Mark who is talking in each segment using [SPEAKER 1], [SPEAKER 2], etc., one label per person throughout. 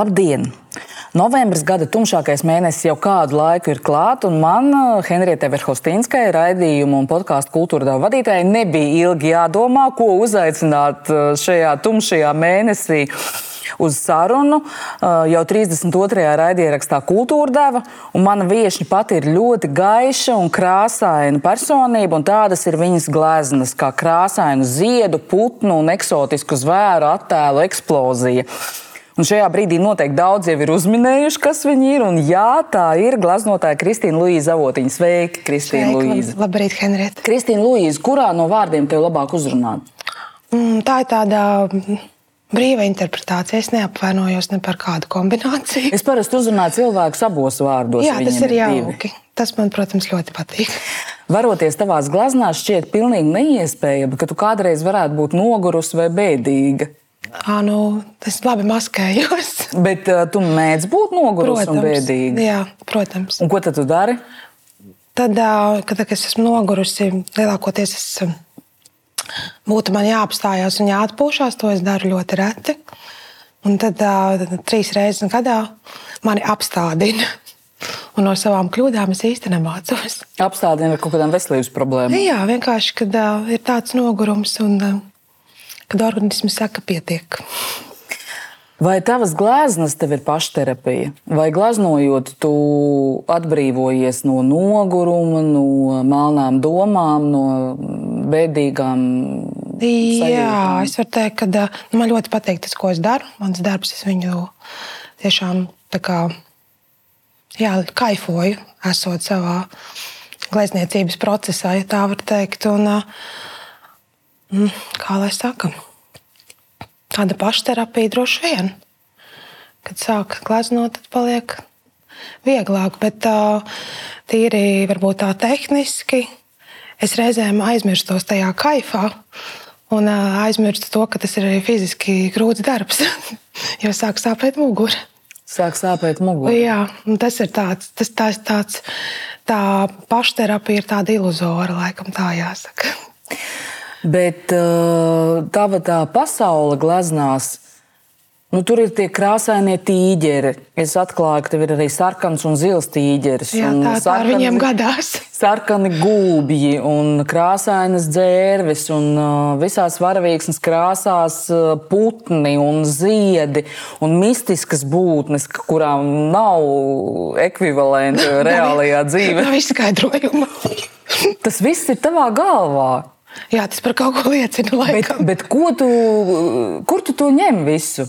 [SPEAKER 1] Labdien! Novembris gada tumšākais mēnesis jau kādu laiku ir klāts, un man, Henriete Verhostīnskai, raidījumu un podkāstu kultūra vadītājai, nebija ilgi jādomā, ko uzaicināt uh, šajā tumšajā mēnesī uz sarunu. Uh, jau 32. raidierakstā Kultūra deva, mana viesne pati ir ļoti gaiša un krāsaina personība, un tādas ir viņas gleznas, kā krāsainu ziedu, putnu un eksotisku zvēru attēlu eksplozija. Un šajā brīdī noteikti daudz jau ir uzminējuši, kas viņi ir. Un jā, tā ir gleznotāja Kristīna Luīza Avotiņa. Sveiki, Kristīna Luīza.
[SPEAKER 2] Labrīt, Henrieta.
[SPEAKER 1] Kristīna Luīza, kurā no vārdiem tev labāk uzrunāt?
[SPEAKER 2] Mm, tā ir tāda brīva interpretācija. Es neapvainojos ne par kādu kombināciju.
[SPEAKER 1] Es parasti uzrunāju cilvēkus abos vārdos.
[SPEAKER 2] Jā, tas ir jauki. Tas man, protams, ļoti patīk.
[SPEAKER 1] Varoties tavās gleznās, šķiet pilnīgi neiespējami, ka tu kādreiz varētu būt nogurusi vai bēdīga.
[SPEAKER 2] À, nu, es labi maskējos.
[SPEAKER 1] Bet uh, tu mēdz būt nogurusi un bēdīga.
[SPEAKER 2] Jā, protams.
[SPEAKER 1] Un ko tad tu dari?
[SPEAKER 2] Tad, uh, kad, kad es esmu nogurusi, lielākoties es, būtu man jāapstājās un jāatpūšas. To es daru ļoti reti. Un tad uh, trīs reizes gadā mani apstādina. Un no savām kļūdām es īstenībā nemācos.
[SPEAKER 1] Apstādina ar kaut kādām veselības problēmām.
[SPEAKER 2] Jā, vienkārši, kad uh, ir tāds nogurums un uh, kad organisms saka, pietiek.
[SPEAKER 1] Vai tavas gleznas tev ir pašterapija? Vai glaznojot, tu atbrīvojies no noguruma, no melnām domām, no bēdīgām?
[SPEAKER 2] Sajūtām? Jā, es varu teikt, ka nu, man ļoti patīk tas, ko es daru. Mans darbs, es viņu tiešām tā kā jā, kaifoju, esot savā glezniecības procesā, ja tā var teikt. Un, uh, kā lai saka, tāda pašterapija droši vien. Kad sāk gleznot, tad paliek vieglāk, bet tīri varbūt tā tehniski. Es reizēm aizmirstos tajā kaifā un aizmirstu to, ka tas ir arī fiziski grūts darbs, jo sāk sāpēt mugura.
[SPEAKER 1] Sāk sāpēt mugura.
[SPEAKER 2] Jā, tas ir tāds, tas, tāds, tāds tā pašterapija ir tāda iluzora, laikam tā jāsaka.
[SPEAKER 1] Bet uh, tava tā pasaule gleznās. Nu, tur ir tie krāsainie tīģeri. Es atklāju, ka tev ir arī sarkans un zils tīģeris.
[SPEAKER 2] Jā, tā, tā sarkani, viņiem gadās.
[SPEAKER 1] Sarkani gūbji un krāsainas dzērves un uh, visās varavīksnes krāsās uh, putni un ziedi un mistiskas būtnes, kurām nav ekvivalenta reālajā dzīvē.
[SPEAKER 2] Nav izskaidrojuma.
[SPEAKER 1] Tas viss ir tavā galvā.
[SPEAKER 2] Jā, tas par kaut ko liecina.
[SPEAKER 1] Laikam. Bet, bet tu, kur tu to ņem visu?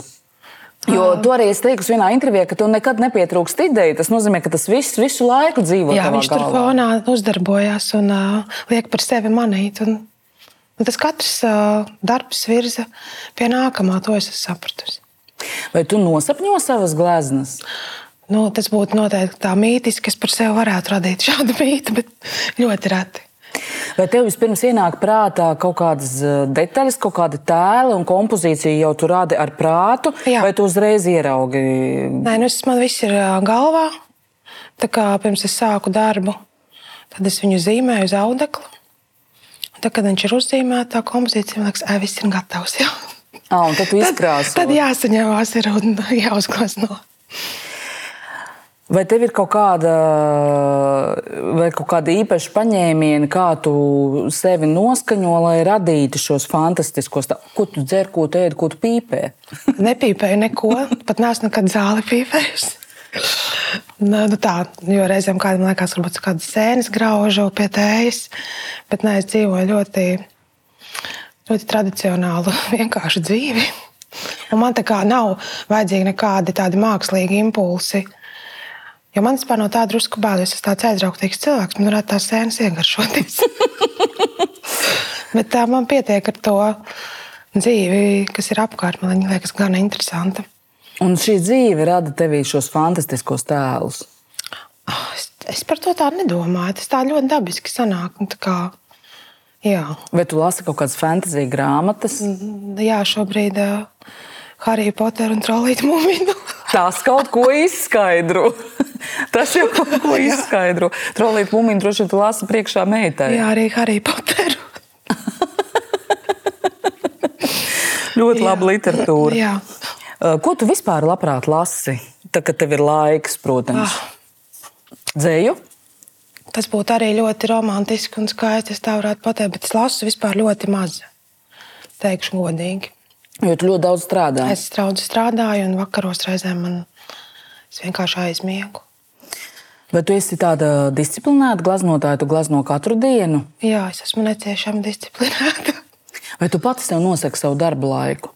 [SPEAKER 1] Jo tu arī teiksi vienā intervijā, ka tu nekad nepietrūkst ideja. Tas nozīmē, ka tas viss visu laiku dzīvo.
[SPEAKER 2] Jā, viņš
[SPEAKER 1] galvā.
[SPEAKER 2] tur fonā uzdarbojās un uh, liek par sevi manīt. Un, un tas katrs uh, darbs virza pie nākamā, to es esmu sapratusi.
[SPEAKER 1] Vai tu nosapņo savas gleznas?
[SPEAKER 2] Nu, tas būtu noteikti tā mītiski, ka es par sevi varētu radīt šādu mītu, bet ļoti reti.
[SPEAKER 1] Vai tev vispirms ienāk prātā kaut kādas eh, detaļas, kaut kāda tēla un kompozīcija jau tu rādi ar prātu, Jā. vai tu uzreiz ieraugi?
[SPEAKER 2] Nē, nu, man viss ir galvā. Tā kā pirms es sāku darbu, tad es viņu zīmēju uz audekla. Tad, kad viņš ir uzzīmēts, tā kompozīcija man liekas, ka viss ir gatavs. Jā.
[SPEAKER 1] Ah, tad tu izkrāso.
[SPEAKER 2] Tad, tad jāsaņemās ir un jāuzglezno.
[SPEAKER 1] Vai tev ir kaut kāda, kaut kāda īpaša paņēmiena, kā tu sevi noskaņo, lai radītu šos fantastiskos, tā, ko tu dzer, ko tu ēd, ko tu pīpē?
[SPEAKER 2] Nepīpēju neko, pat neesmu nekad zāli pīpējusi. Nu, nu tā, jo reizēm kādam liekas, ka kaut kādas sēnes graužu pie tējas, bet nē, es dzīvoju ļoti, ļoti tradicionālu, vienkāršu dzīvi. Un man tā kā nav vajadzīgi nekādi tādi mākslīgi impulsi. Jo man vispār no tā drusku bail, es tāds aizrautīgs cilvēks, man varētu tās sēnes iegaršoties. Bet tā man pietiek ar to dzīvi, kas ir apkārt. Man liekas, gan interesanta.
[SPEAKER 1] Un šī dzīve rada tevī šos fantastiskos tēlus.
[SPEAKER 2] Oh, es, es par to tā nedomāju. Tas tā ļoti dabiski sanāk. Kā, jā.
[SPEAKER 1] Vai tu lasi kaut kādas fantāzijas grāmatas?
[SPEAKER 2] Jā, šobrīd uh, Harry Potter un Trolītu mūmiju.
[SPEAKER 1] Tas kaut ko izskaidro. Tas jau kaut ko izskaidro. Trolīt mūmiņu droši vien lasa priekšā meitai.
[SPEAKER 2] Jā, arī Harry Potteru.
[SPEAKER 1] Ļoti laba literatūra.
[SPEAKER 2] Jā.
[SPEAKER 1] Ko tu vispār labprāt lasi? Tā, kad tev ir laiks, protams. Ah. Dzēju?
[SPEAKER 2] Tas būtu arī ļoti romantiski un skaisti. Es tā varētu pateikt, bet es lasu vispār ļoti maz. Teikšu godīgi.
[SPEAKER 1] Jo tu ļoti daudz strādā.
[SPEAKER 2] Es daudz strādāju, un vakaros reizēm man vienkārši aizmiegu.
[SPEAKER 1] Bet tu esi tāda disciplinēta glaznotāja, tu glazno katru dienu?
[SPEAKER 2] Jā, es esmu neciešami disciplinēta.
[SPEAKER 1] Vai tu pati sev nosaki savu darbu laiku?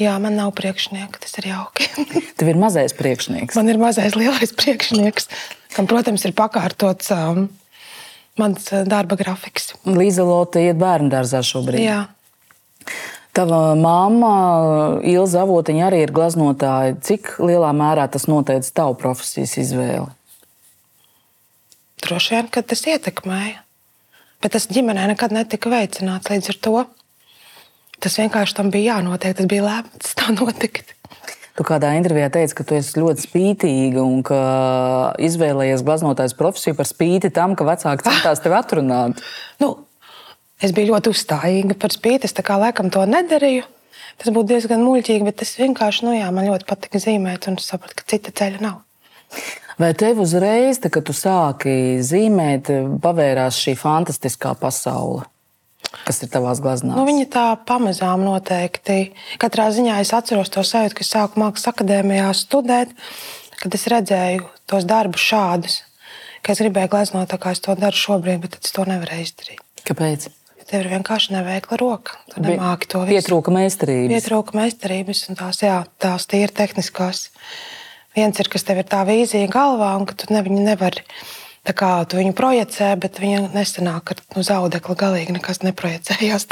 [SPEAKER 2] Jā, man nav priekšnieka, tas ir jauki.
[SPEAKER 1] Tev ir mazais priekšnieks.
[SPEAKER 2] Man ir mazais lielais priekšnieks, kam, protams, ir pakārtots um, mans uh, darba grafiks.
[SPEAKER 1] Līza Lotte iet bērnu dārzā šobrīd.
[SPEAKER 2] Jā.
[SPEAKER 1] Tava mamma, Ilza Avotiņa, arī ir glaznotāja. Cik lielā mērā tas noteica tavu profesijas izvēli?
[SPEAKER 2] Droši vien, ka tas ietekmēja. Bet tas ģimenē nekad netika veicināts līdz ar to. Tas vienkārši tam bija jānotiek, tas bija lēmts tā notikt.
[SPEAKER 1] Tu kādā intervijā teici, ka tu esi ļoti spītīga un ka izvēlējies glaznotājas profesiju par spīti tam, ka vecāki centās tevi atrunāt.
[SPEAKER 2] Nu, es biju ļoti uzstājīga par spīti. Es kā laikam to nedarīju. Tas būtu diezgan muļķīgi, bet es vienkārši, nu jā, man ļoti patika zīmēt un sapratu, ka cita ceļa nav.
[SPEAKER 1] Vai tev uzreiz, tā, kad tu sāki zīmēt, pavērās šī fantastiskā pasaule? Kas ir tavās glaznās?
[SPEAKER 2] Nu, viņa tā pamazām noteikti. Katrā ziņā es atceros to sajūtu, ka es sāku mākslas akadēmijā studēt, kad es redzēju tos darbus šādus, ka es gribēju gleznot kā es to daru šobrīd, bet es to nevarēju izdarīt.
[SPEAKER 1] Kāpēc?
[SPEAKER 2] Tev ir vienkārši neveikla roka. Tu nemāki to visu.
[SPEAKER 1] Pietrūka meistarības.
[SPEAKER 2] Pietrūka meistarības un tās, jā, tās tīri tehniskās viens ir, kas tev ir tā vīzija galvā, un ka tu ne, nevari. Tā kā tu viņu projicē, bet viņa nesenāk ar nu, zaudekli galīgi nekas neprojicējās.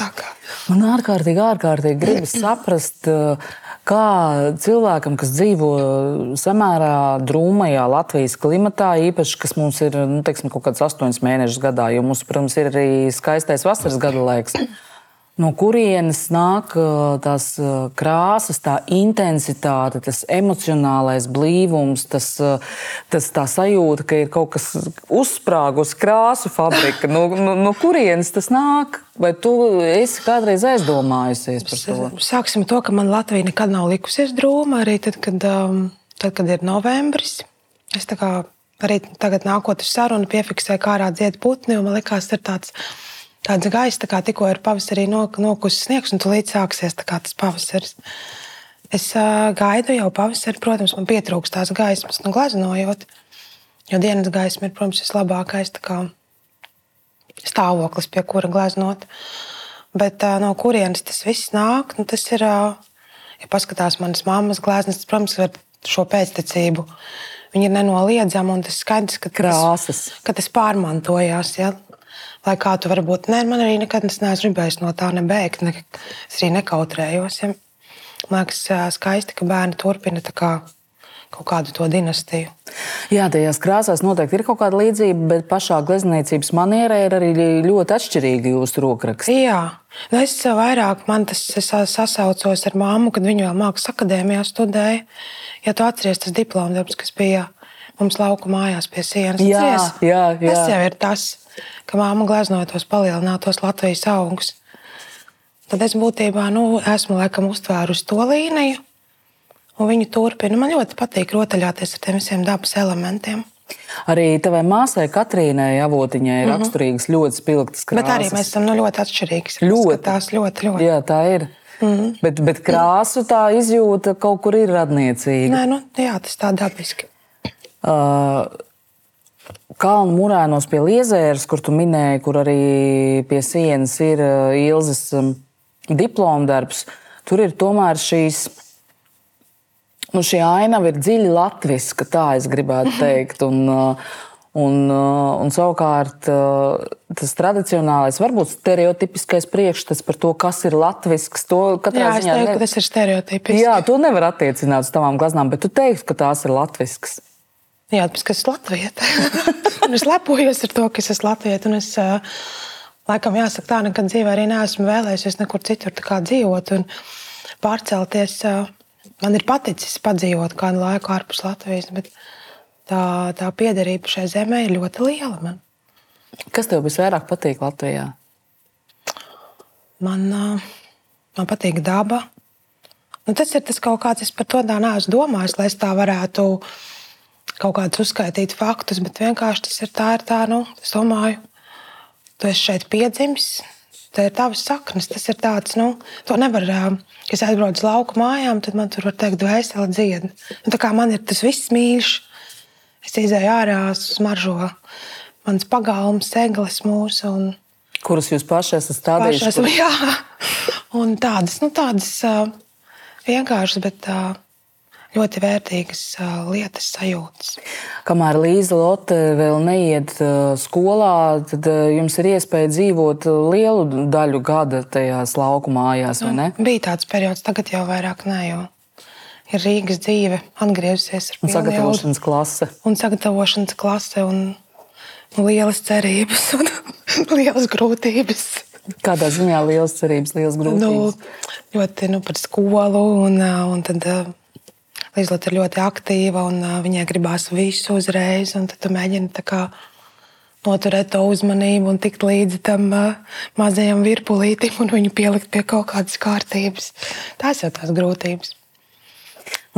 [SPEAKER 1] Man ārkārtīgi, ārkārtīgi gribas saprast, kā cilvēkam, kas dzīvo samērā drūmajā Latvijas klimatā, īpaši, kas mums ir nu, teiksim, kaut kāds astoņas mēnešus gadā, jo mums, protams, ir arī skaistais vasaras gada laiks. No kurienes nāk tās krāsas, tā intensitāte, tas emocionālais blīvums, tas, tas tā sajūta, ka ir kaut kas uzsprāgus krāsu fabrika. No, no, no kurienes tas nāk? Vai tu esi kādreiz aizdomājusies par to?
[SPEAKER 2] Sāksim to, ka man Latvija nekad nav likusies drūma, arī tad, kad, tad, kad ir novembris. Es arī tagad nākot uz sarunu piefiksēju, kā ārā dzied putni, un man likās, tas ir tāds tāds gaiss, tā kā tikko ir pavasarī nokusis sniegs, un tūlīt sāksies tas pavasaris. Es uh, gaidu jau pavasari, protams, man pietrūkst tās gaismas, nu, glaznojot. Jo dienas gaisma ir, protams, vislabākais kā, stāvoklis, pie kura glaznot. Bet uh, no kurienes tas viss nāk, nu, tas ir, uh, ja paskatās manas mammas gleznas, tas, protams, ar šo pēctecību. Viņi ir nenoliedzami, un tas skaidrs, ka
[SPEAKER 1] tas,
[SPEAKER 2] ka tas pārmantojās. Ja? Lai kā tu vari būt. Nē, man arī nekad neesmu gribējis no tā nebēgt. Ne, es arī nekautrējos. Ja. Man liekas, skaisti, ka bērni turpina kā, kaut kādu to dinastiju.
[SPEAKER 1] Jā, tajās krāsās noteikti ir kaut kāda līdzība, bet pašā glezniecības manierē ir arī ļoti atšķirīgi jūsu rokraksti.
[SPEAKER 2] Jā, nu es vairāk man tas sasaucos ar māmu, kad viņa vēl mākslas akadēmijā studēja. Ja tu atceries tas diplomdarbs, kas bija mums lauku mājās pie sienas,
[SPEAKER 1] jā.
[SPEAKER 2] tas jau ir tas ka māma gleznoja tos palielinātos Latvijas augus. Tad es būtībā nu, esmu laikam uztvērusi to līniju, un viņi turpina. Man ļoti patīk rotaļāties ar tiem visiem dabas elementiem.
[SPEAKER 1] Arī tavai māsai Katrīnai Avotiņai ir mm -hmm. raksturīgas ļoti spilgtas krāsas.
[SPEAKER 2] Bet arī mēs esam nu, ļoti atšķirīgi.
[SPEAKER 1] Ļoti.
[SPEAKER 2] Tās ļoti, ļoti.
[SPEAKER 1] Jā, tā ir. Mm -hmm. bet, bet krāsu tā izjūta kaut kur ir radniecīga.
[SPEAKER 2] Nē, nu, jā, tas tā dabiski.
[SPEAKER 1] Uh, Kalnu mūrēnos pie Liezēras, kur tu minēji, kur arī pie sienas ir uh, Ilzas um, diplomdarbs, tur ir tomēr šīs. Nu, šī ainava ir dziļi latviska, tā es gribētu teikt. Un, uh, un, uh, un savukārt tas tradicionālais, varbūt stereotipiskais priekšstats par to, kas ir latvisks, to
[SPEAKER 2] katrā jā, ziņā teiktu, ne... tas ir stereotipisks.
[SPEAKER 1] Jā, to nevar attiecināt uz tavām glaznām, bet tu teiktu, ka tās ir latviskas.
[SPEAKER 2] Jā, tas ir Latvijas. es lepojos ar to, ka es esmu Latvijas. Es, laikam, jāsaka, tā nekad dzīvē arī neesmu vēlējies nekur citur dzīvot un pārcelties. Man ir paticis padzīvot kādu laiku ārpus Latvijas, bet tā, tā piederība šai zemē ir ļoti liela. Man.
[SPEAKER 1] Kas tev visvairāk patīk Latvijā?
[SPEAKER 2] Man, man patīk daba. Nu, tas ir tas kaut kāds, es par to tā neesmu domājis, lai es tā varētu kaut kādus uzskaitīt faktus, bet vienkārši tas ir tā, ir tā nu, es domāju, tu esi šeit piedzimis. Tā ir tavs saknes. Tas ir tāds, nu, to nevar. Kad es aizbraucu uz lauku mājām, tad man tur var teikt, dvēseli dziedi. Nu, tā kā man ir tas viss mīļš, es izēju ārā, smaržo mans pagalms, eglis mūsu. Un,
[SPEAKER 1] Kuras jūs paši esat stādījuši?
[SPEAKER 2] Paši esam, jā. Un tādas, nu, tādas vienkāršas, bet ļoti vērtīgas lietas, sajūtas.
[SPEAKER 1] Kamēr Līza Lotte vēl neiet skolā, tad jums ir iespēja dzīvot lielu daļu gada tajās lauku mājās, vai ne?
[SPEAKER 2] Nu, bija tāds periods, tagad jau vairāk nē. Jo ir Rīgas dzīve, atgriezusies ar
[SPEAKER 1] sagatavošanas klase.
[SPEAKER 2] Un sagatavošanas klase un lielas cerības un lielas grūtības.
[SPEAKER 1] Kādā ziņā liels cerības, liels grūtības?
[SPEAKER 2] Nu, ļoti nu, par skolu. Un, un tad Līdzlot ir ļoti aktīva un viņai gribās visu uzreiz. Tad tu mēģini noturēt to uzmanību un tikt līdzi tam mazajam virpulītim un viņu pielikt pie kaut kādas kārtības. Tās jau tās grūtības.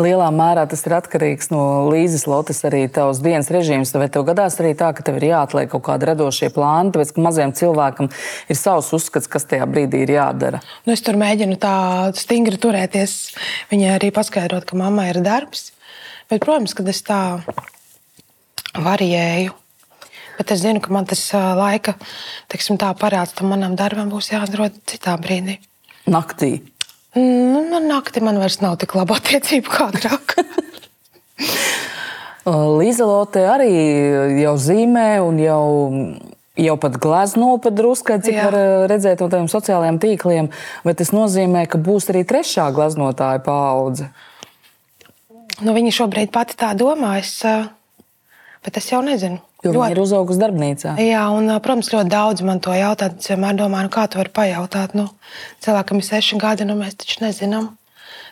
[SPEAKER 1] Lielā mērā tas ir atkarīgs no Līzes Lotes, arī tavs dienas režīms. Vai tev gadās arī tā, ka tev ir jāatliek kaut kādi radošie plāni, tāpēc ka mazajam cilvēkam ir savs uzskats, kas tajā brīdī ir jādara?
[SPEAKER 2] Nu, es tur mēģinu tā stingri turēties. Viņai arī paskaidrot, ka mammai ir darbs. Bet, protams, kad es tā variēju. Bet es zinu, ka man tas laika teiksim, parāds tam manam darbam būs jāatrod citā brīdī.
[SPEAKER 1] Naktī.
[SPEAKER 2] Nu, man naktī man vairs nav tik laba attiecība kā agrāk.
[SPEAKER 1] Līza Lotte arī jau zīmē un jau, jau pat glezno pat drusku, cik Jā. var redzēt no tiem sociālajiem tīkliem. Vai tas nozīmē, ka būs arī trešā gleznotāja paudze?
[SPEAKER 2] Nu, viņa šobrīd pati tā domā, es, bet es jau nezinu.
[SPEAKER 1] Jo ļoti... viņa ir uzaugusi darbnīcā.
[SPEAKER 2] Jā, un, protams, ļoti daudz man to jautā. Es vienmēr domāju, nu, kā tu vari pajautāt. Nu, cilvēkam ir seši gadi, nu mēs taču nezinām.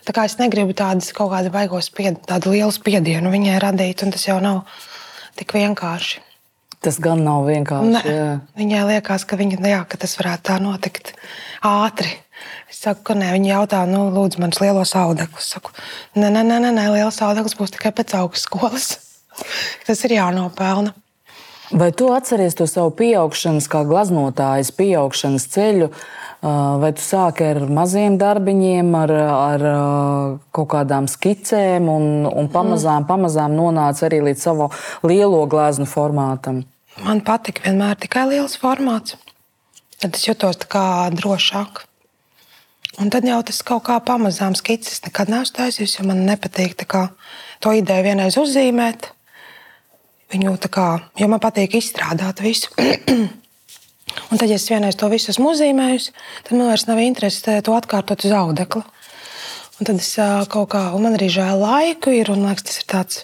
[SPEAKER 2] Tā kā es negribu tādas kaut kādas baigos, spied, tādu lielu spiedienu viņai radīt, un tas jau nav tik vienkārši.
[SPEAKER 1] Tas gan nav vienkārši.
[SPEAKER 2] Viņai liekas, ka, viņa, jā, ka tas varētu tā notikt ātri. Es saku, ka nē, viņa jautā, nu, lūdzu, manas lielos audekļus. Es saku, nē, nē, nē, nē, liels audeklis būs tikai pēc augstskolas. tas ir jānopelna.
[SPEAKER 1] Vai tu atceries to savu pieaugšanas, kā glaznotājas pieaugšanas ceļu? Vai tu sāki ar maziem darbiņiem, ar, ar kaut kādām skicēm, un, un pamazām, pamazām nonāca arī līdz savu lielo gleznu formātam?
[SPEAKER 2] Man patika vienmēr tikai liels formāts. Tad es jutos drošāk. Un tad jau tas kaut kā pamazām skices nekad neesmu taisījis, jo man nepatīk kā, to ideju vienreiz uzzīmēt viņu tā kā, jo man patīk izstrādāt visu. un tad, ja es vienreiz to visu esmu uzzīmējis, tad man vairs nav interesi to atkārtot uz audekla. Un tad es kaut kā, un man arī žēl laiku ir, un liekas, tas ir tāds,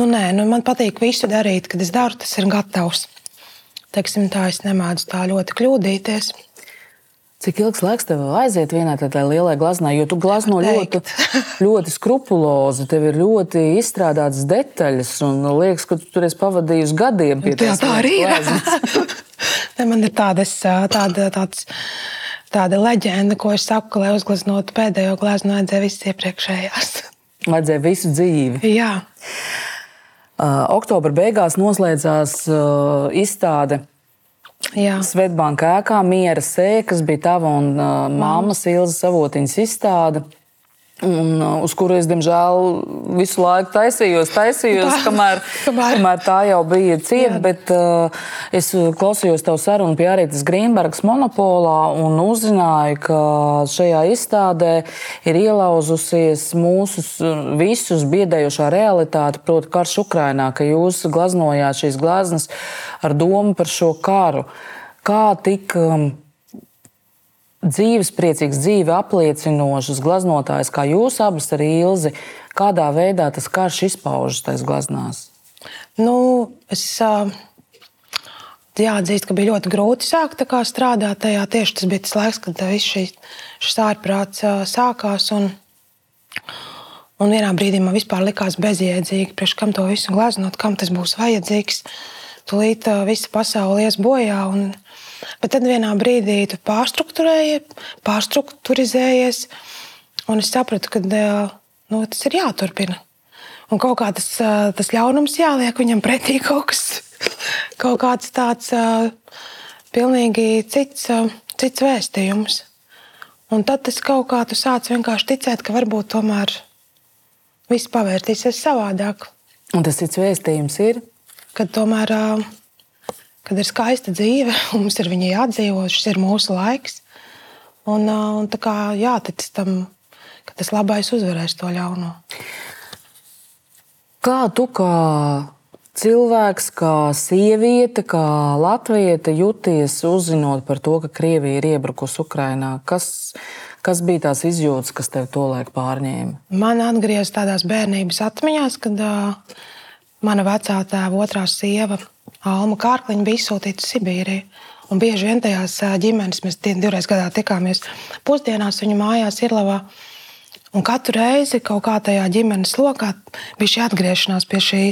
[SPEAKER 2] nu nē, nu man patīk visu darīt, kad es daru, tas ir gatavs. Teiksim tā, es nemēdzu tā ļoti kļūdīties.
[SPEAKER 1] Cik ilgs laiks tev aiziet vienā tādā lielā glaznā, jo tu glazno ļoti, ļoti skrupulozi, tev ir ļoti izstrādātas detaļas, un liekas, ka tu tur esi pavadījis gadiem pie
[SPEAKER 2] tā. Tā arī ir. Man ir tādas, tāda, tāds, tāda leģenda, ko es saku, ka, lai uzgleznotu pēdējo glazūru, vajadzēja visas iepriekšējās.
[SPEAKER 1] Vajadzēja visu dzīvi.
[SPEAKER 2] Jā.
[SPEAKER 1] Uh, oktobra beigās noslēdzās uh, izstāde Svetbanka ēkā Miera Sē, kas bija tava un uh, māmas Ilzas Savotiņas izstāde. Un, uh, uz kuru es, diemžēl, visu laiku taisījos, taisījos, tā, kamēr, kamēr. kamēr tā jau bija cieta. Bet uh, es klausījos tev sarunu pie Arītas Grīmbergas monopolā un uzzināju, ka šajā izstādē ir ielauzusies mūsu visus biedējošā realitāte, proti, karš Ukrainā, ka jūs glaznojāt šīs glaznas ar domu par šo karu. Kā tik um, dzīves, priecīgs, dzīve apliecinošas glaznotājs, kā jūs abas ar Ilzi, kādā veidā tas karš izpaužas tajās glaznās?
[SPEAKER 2] Nu, es jāatzīst, ka bija ļoti grūti sākt strādāt tajā. Tieši tas bija tas laiks, kad viss šis, šis ārprāts sākās. Un, un vienā brīdī man vispār likās bezjēdzīgi, priekš kam to visu gleznot, kam tas būs vajadzīgs. Tūlīt visa pasaule ies bojā. Un, Bet tad vienā brīdī tu pārstruktūrējies, pārstruktūrizējies. Un es sapratu, ka nu, tas ir jāturpina. Un kaut kā tas, tas ļaunums jāliek viņam pretī kaut kas, kaut kāds tāds pilnīgi cits, cits vēstījums. Un tad tas kaut kā tu sāc vienkārši ticēt, ka varbūt tomēr viss pavērtīsies savādāk.
[SPEAKER 1] Un tas cits vēstījums ir?
[SPEAKER 2] Kad tomēr kad ir skaista dzīve, un mums ir viņa jādzīvo, šis ir mūsu laiks. Un, un tā kā jātic tam, ka tas labais uzvarēs to ļauno.
[SPEAKER 1] Kā tu kā cilvēks, kā sieviete, kā latvieta jūties uzzinot par to, ka Krievija ir iebrukusi Ukrajinā? Kas, kas bija tās izjūtas, kas tev tolaik pārņēma?
[SPEAKER 2] Man atgriezās tādās bērnības atmiņās, kad uh, mana vecā tēva otrā sieva Alma Kārkliņa bija izsūtīta uz Sibīriju. Un bieži vien tajās ģimenes mēs divreiz gadā tikāmies pusdienās viņu mājās Irlavā. Un katru reizi kaut kā tajā ģimenes lokā bija šī atgriešanās pie šī,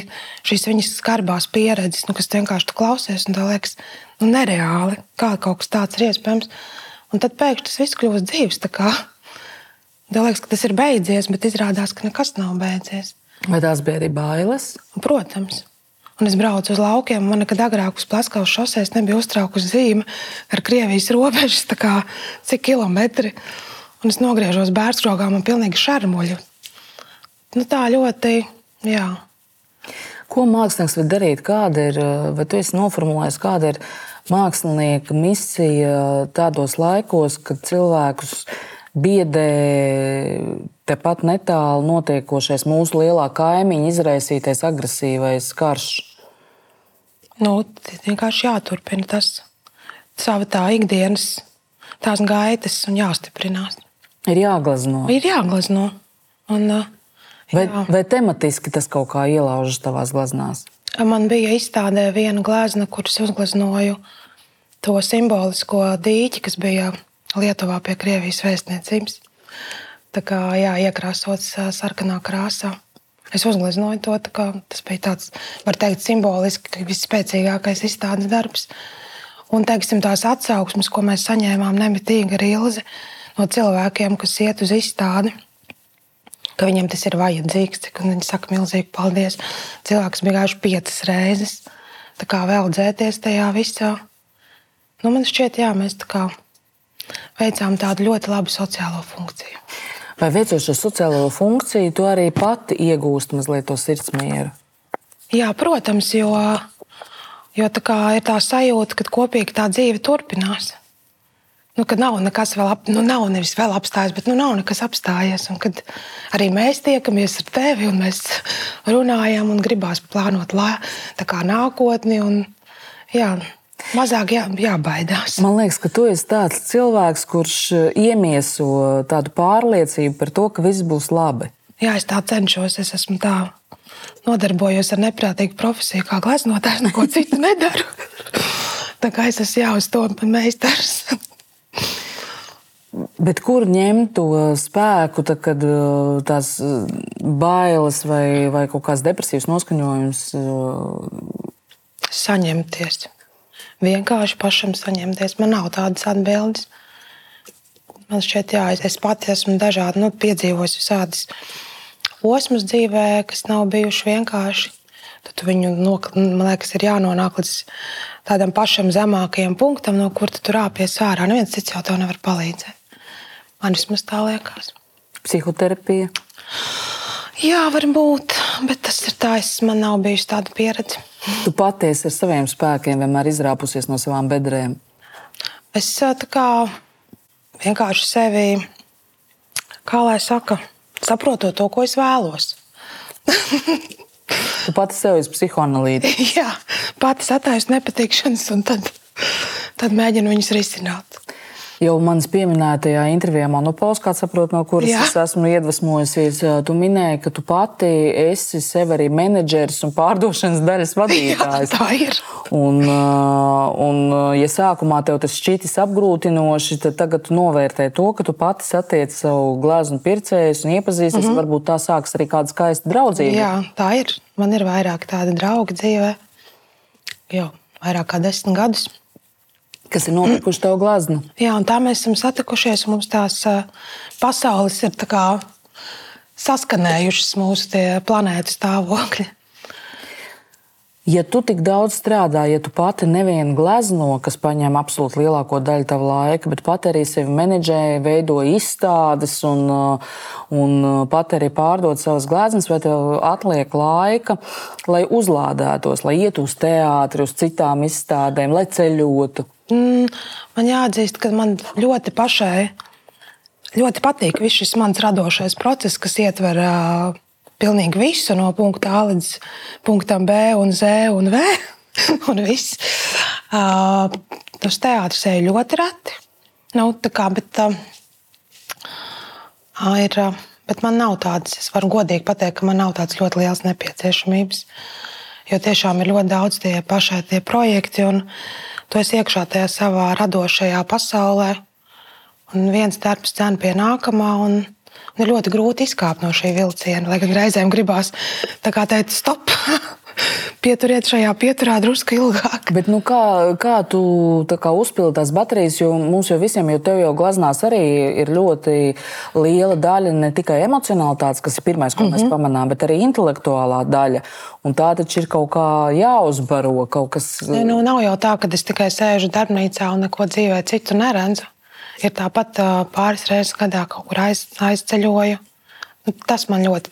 [SPEAKER 2] šīs viņas skarbās pieredzes, nu, kas vienkārši klausies un tā liekas, nu, nereāli, kā kaut kas tāds ir iespējams. Un tad pēkšņi tas viss kļūst dzīves. Tā liekas, ka tas ir beidzies, bet izrādās, ka nekas nav beidzies.
[SPEAKER 1] Vai tās bija arī bailes?
[SPEAKER 2] Protams. Un es braucu uz laukiem. Man nekad agrāk uz Plaskavas šoseis nebija uztraukusi zīme ar Krievijas robežas, kā, cik kilometri. Un es nogriežos bērnstrogā, man pilnīgi šarmuļi. Nu, tā ļoti, jā.
[SPEAKER 1] Ko mākslinieks var darīt? Kāda ir, vai tu esi noformulējis, kāda ir mākslinieka misija tādos laikos, kad cilvēkus biedē tepat netālu notiekošais mūsu lielā kaimiņa izraisītais agresīvais karš?
[SPEAKER 2] Nu, vienkārši jāturpina tas sava tā ikdienas, tās gaitas un jāstiprinās.
[SPEAKER 1] Ir jāglazno.
[SPEAKER 2] Ir jāglazno. Un, jā.
[SPEAKER 1] vai, vai tematiski tas kaut kā ielaužas tavās glaznās?
[SPEAKER 2] Man bija izstādē viena glezna, kuras uzgleznoju to simbolisko dīķi, kas bija Lietuvā pie Krievijas vēstniecības. Tā kā jā, iekrāsots sarkanā krāsā. Es uzgleznoju to, kā, tas bija tāds, var teikt, simboliski visspēcīgākais izstādes darbs. Un teiksim, tās atsauksmes, ko mēs saņēmām nemitīgi ar Ilzi no cilvēkiem, kas iet uz izstādi, ka viņiem tas ir vajadzīgs. Viņi saka, milzīgi paldies. Cilvēks bija gājuši piecas reizes. Tā kā vēl dzēties tajā visā. Nu, man šķiet, jā, mēs tā kā veicām tādu ļoti labu sociālo funkciju.
[SPEAKER 1] Vai veicot šo sociālo funkciju, tu arī pati iegūsti mazliet to sirdsmieru?
[SPEAKER 2] Jā, protams, jo, jo tā ir tā sajūta, ka kopīgi tā dzīve turpinās. Nu, kad nav nekas vēl, ap, nu, nav nevis vēl apstājies, bet nu, nav nekas apstājies. Un kad arī mēs tiekamies ar tevi un mēs runājam un gribās plānot lā, nākotni. Un, jā, Mazāk jā, jābaidās.
[SPEAKER 1] Man liekas, ka tu esi tāds cilvēks, kurš eh, iemieso tādu pārliecību par to, ka viss būs labi.
[SPEAKER 2] Jā, es tā cenšos. Es esmu tā nodarbojos ar neprātīgu profesiju, kā gleznotājs, neko citu nedaru. tā kā es esmu jau uz to meistars.
[SPEAKER 1] Bet kur ņemt to spēku, tad, kad eh, tās eh, bailes vai, vai kaut kāds depresīvs noskaņojums?
[SPEAKER 2] Saņemties vienkārši pašam saņemties. Man nav tādas atbildes. Man šķiet, jā, es pati esmu dažādi nu, piedzīvojis visādas posmas dzīvē, kas nav bijuši vienkārši. Tad viņu, man liekas, ir jānonāk līdz tādam pašam zemākajam punktam, no kur tu tur rāpies ārā. Neviens cits jau tev nevar palīdzēt. Man vismaz tā liekas.
[SPEAKER 1] Psihoterapija.
[SPEAKER 2] Jā, varbūt, bet tas ir tā, es, man nav bijusi tāda pieredze.
[SPEAKER 1] Tu patiesi ar saviem spēkiem vienmēr izrāpusies no savām bedrēm.
[SPEAKER 2] Es kā, vienkārši sevi, kā lai saka, saprotu to, ko es vēlos.
[SPEAKER 1] tu pati sev esi psihoanalītiķis.
[SPEAKER 2] Jā, pati attaisno nepatikšanas, un tad, tad mēģinu viņus risināt.
[SPEAKER 1] Jau manas pieminētajā intervijā Monopols, kā saprotu, no kuras Jā. es esmu iedvesmojusies, tu minēji, ka tu pati esi sev arī menedžeris un pārdošanas daļas vadītājs.
[SPEAKER 2] Jā, tā ir.
[SPEAKER 1] Un, un, ja sākumā tev tas šķitis apgrūtinoši, tad tagad tu novērtē to, ka tu pati satiec savu gleznu pircējus un iepazīsties. Mm -hmm. Varbūt tā sāks arī kāda skaista draudzība.
[SPEAKER 2] Jā, tā ir. Man ir vairāk tādu draugu dzīvē jau vairāk kā desmit gadus.
[SPEAKER 1] Kas ir nopirkuši tev glaznu.
[SPEAKER 2] Jā, un tā mēs esam satikušies. Mums tās pasaules ir tā kā saskanējušas mūsu planētu stāvokļi.
[SPEAKER 1] Ja tu tik daudz strādā, ja tu pati nevienu glezno, kas paņem absolūti lielāko daļu tava laika, bet pat arī sevi menedžē, veido izstādes un, un pat arī pārdod savas gleznas, vai tev atliek laika, lai uzlādētos, lai ietu uz teātri, uz citām izstādēm, lai ceļotu?
[SPEAKER 2] Mm, man jāatzīst, ka man ļoti pašai ļoti patīk viss šis mans radošais process, kas ietver uh, pilnīgi visu no punkta A līdz punktam B un Z un V. un viss. Uh, uz teātris eju ļoti reti. Nu, kā, bet, uh, ir, uh, bet man nav tādas, es varu godīgi pateikt, ka man nav tādas ļoti lielas nepieciešamības. Jo tiešām ir ļoti daudz tie pašai tie projekti, un tu esi iekšā tajā savā radošajā pasaulē. Un viens darbs cena pie nākamā, un ir ļoti grūti izkāpt no šī vilciena. Lai gan reizēm gribās teikt, stop! Pieturiet šajā pieturā drusku ilgāk.
[SPEAKER 1] Bet, nu, kā, kā tu kā uzpildi tās baterijas? Jo mums jau visiem, jo tev jau glaznās arī ir ļoti liela daļa ne tikai emocionālitātes, kas ir pirmais, ko mm -hmm. mēs mhm. pamanām, bet arī intelektuālā daļa. Un tā taču ir kaut kā jāuzbaro. Kas...
[SPEAKER 2] Ne, nu, nav jau tā, ka es tikai sēžu darbnīcā un neko dzīvē citu neredzu. Ir tāpat pāris reizes gadā kaut kur aiz, aizceļoju. Nu, tas man ļoti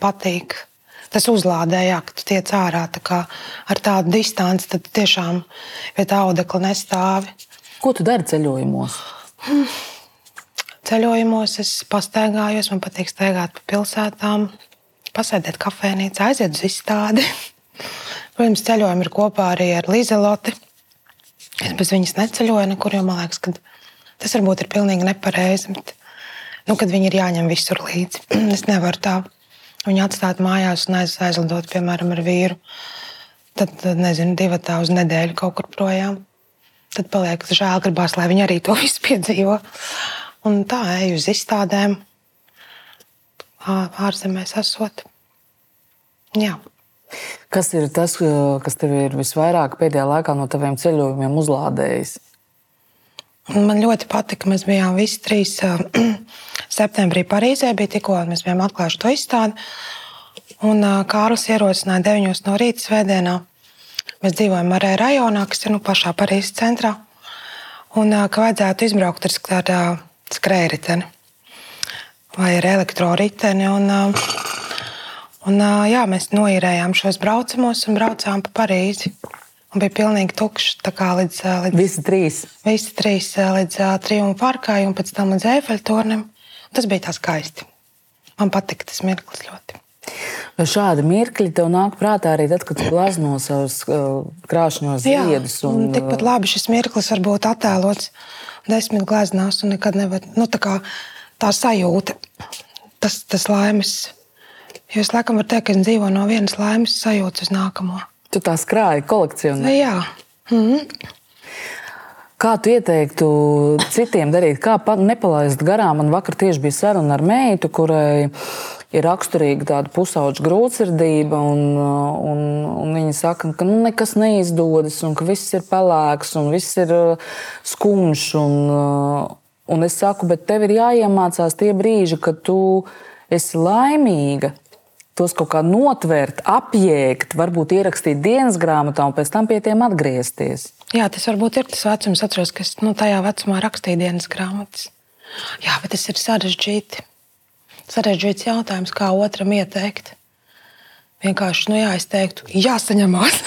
[SPEAKER 2] patīk. Tas uzlādē, jā, ka tu tiec ārā tā ar tādu distanci, tad tiešām pie tā audekla nestāvi.
[SPEAKER 1] Ko tu dari ceļojumos?
[SPEAKER 2] Ceļojumos es pastaigājos, man patīk staigāt pa pilsētām, pasēdēt kafejnīcā, aiziet uz izstādi. Protams, ceļojumi ir kopā arī ar Līzeloti. Es bez viņas neceļoju nekur, jo man liekas, ka Tas varbūt ir pilnīgi nepareizi. Bet, nu, kad viņi ir jāņem visur līdzi, es nevaru tā viņu atstāt mājās un aiz, aizlidot, piemēram, ar vīru. Tad, nezinu, divi tā uz nedēļu kaut kur projām. Tad paliek žēl, gribās, lai viņi arī to visu piedzīvo. Un tā eju uz izstādēm, ārzemēs esot. Jā.
[SPEAKER 1] Kas ir tas, kas tev ir visvairāk pēdējā laikā no taviem ceļojumiem uzlādējis?
[SPEAKER 2] Man ļoti patika, ka mēs bijām visi trīs septembrī Parīzē. Bija tikko mēs bijām atklājuši to izstādi. Un Kārlis ierosināja 9 no rīta svētdienā. Mēs dzīvojam arī rajonā, kas ir nu, pašā Parīzes centrā. Un ka vajadzētu izbraukt ar, ar skrējēju vai ar elektroriteni. Un, un, jā, mēs noīrējām šos braucamos un braucām pa Parīzi. Un bija pilnīgi tukšs. Līdz, līdz,
[SPEAKER 1] visi trīs.
[SPEAKER 2] Visi trīs līdz Triumfa parkai un pēc tam līdz Eifeļtornim. Tas bija tā skaisti. Man patika tas mirklis ļoti.
[SPEAKER 1] Vai šādi mirkļi tev nāk prātā arī tad, kad tu glazno savus krāšņos ziedus?
[SPEAKER 2] Un, un tikpat labi šis mirklis var būt attēlots desmit glaznās un nekad nevar. Nu, tā, kā, tā sajūta, tas, tas laimes. Jo es laikam varu teikt, ka es dzīvoju no vienas laimes sajūtas uz nākamo.
[SPEAKER 1] Tu tā skrāji kolekcionē.
[SPEAKER 2] Jā. Mm -hmm.
[SPEAKER 1] Kā tu ieteiktu citiem darīt, kā nepalaist garām? Man vakar tieši bija saruna ar meitu, kurai ir raksturīga tāda pusauģa grūtsirdība, un, un, un viņa saka, ka nu, nekas neizdodas, un ka viss ir pelēks, un viss ir uh, skumjš. Un, uh, un es saku, bet tev ir jāiemācās tie brīži, kad tu esi laimīga, tos kaut kā notvert, apjēgt, varbūt ierakstīt dienas grāmatā un pēc tam pie tiem atgriezties.
[SPEAKER 2] Jā, tas varbūt ir tas vecums, atceros, ka es nu, tajā vecumā rakstīju dienas grāmatas. Jā, bet tas ir sarežģīti. Sarežģīts jautājums, kā otram ieteikt. Vienkārši, nu jā, es teiktu, jāsaņemās.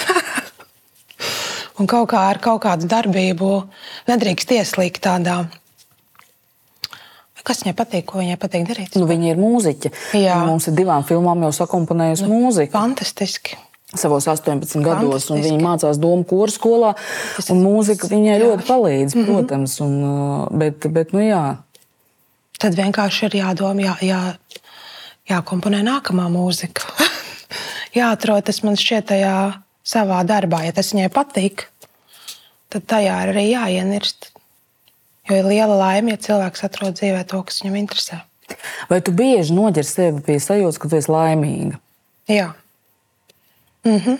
[SPEAKER 2] un kaut kā ar kaut kādu darbību nedrīkst ieslīgt tādā Kas viņai patīk, ko viņai patīk darīt?
[SPEAKER 1] Nu, viņa ir mūziķe. Jā. Mums ir divām filmām jau sakomponējusi nu, mūziku.
[SPEAKER 2] Fantastiski
[SPEAKER 1] savos 18 gados, un viņa mācās domu kora skolā. Mūzika viņai jā. ļoti palīdz, mhm. protams. Un, uh, bet, bet, nu, jā.
[SPEAKER 2] Tad vienkārši ir jādomā, jā, jā, jākomponē nākamā mūzika. Jāatrod tas man šķiet tajā savā darbā. Ja tas viņai patīk, tad tajā arī jāienirst. Jo ir liela laime, ja cilvēks atrod dzīvē to, kas viņam interesē.
[SPEAKER 1] Vai tu bieži noģer sevi pie sajūtas, ka tu esi laimīga?
[SPEAKER 2] Jā. Mm -hmm.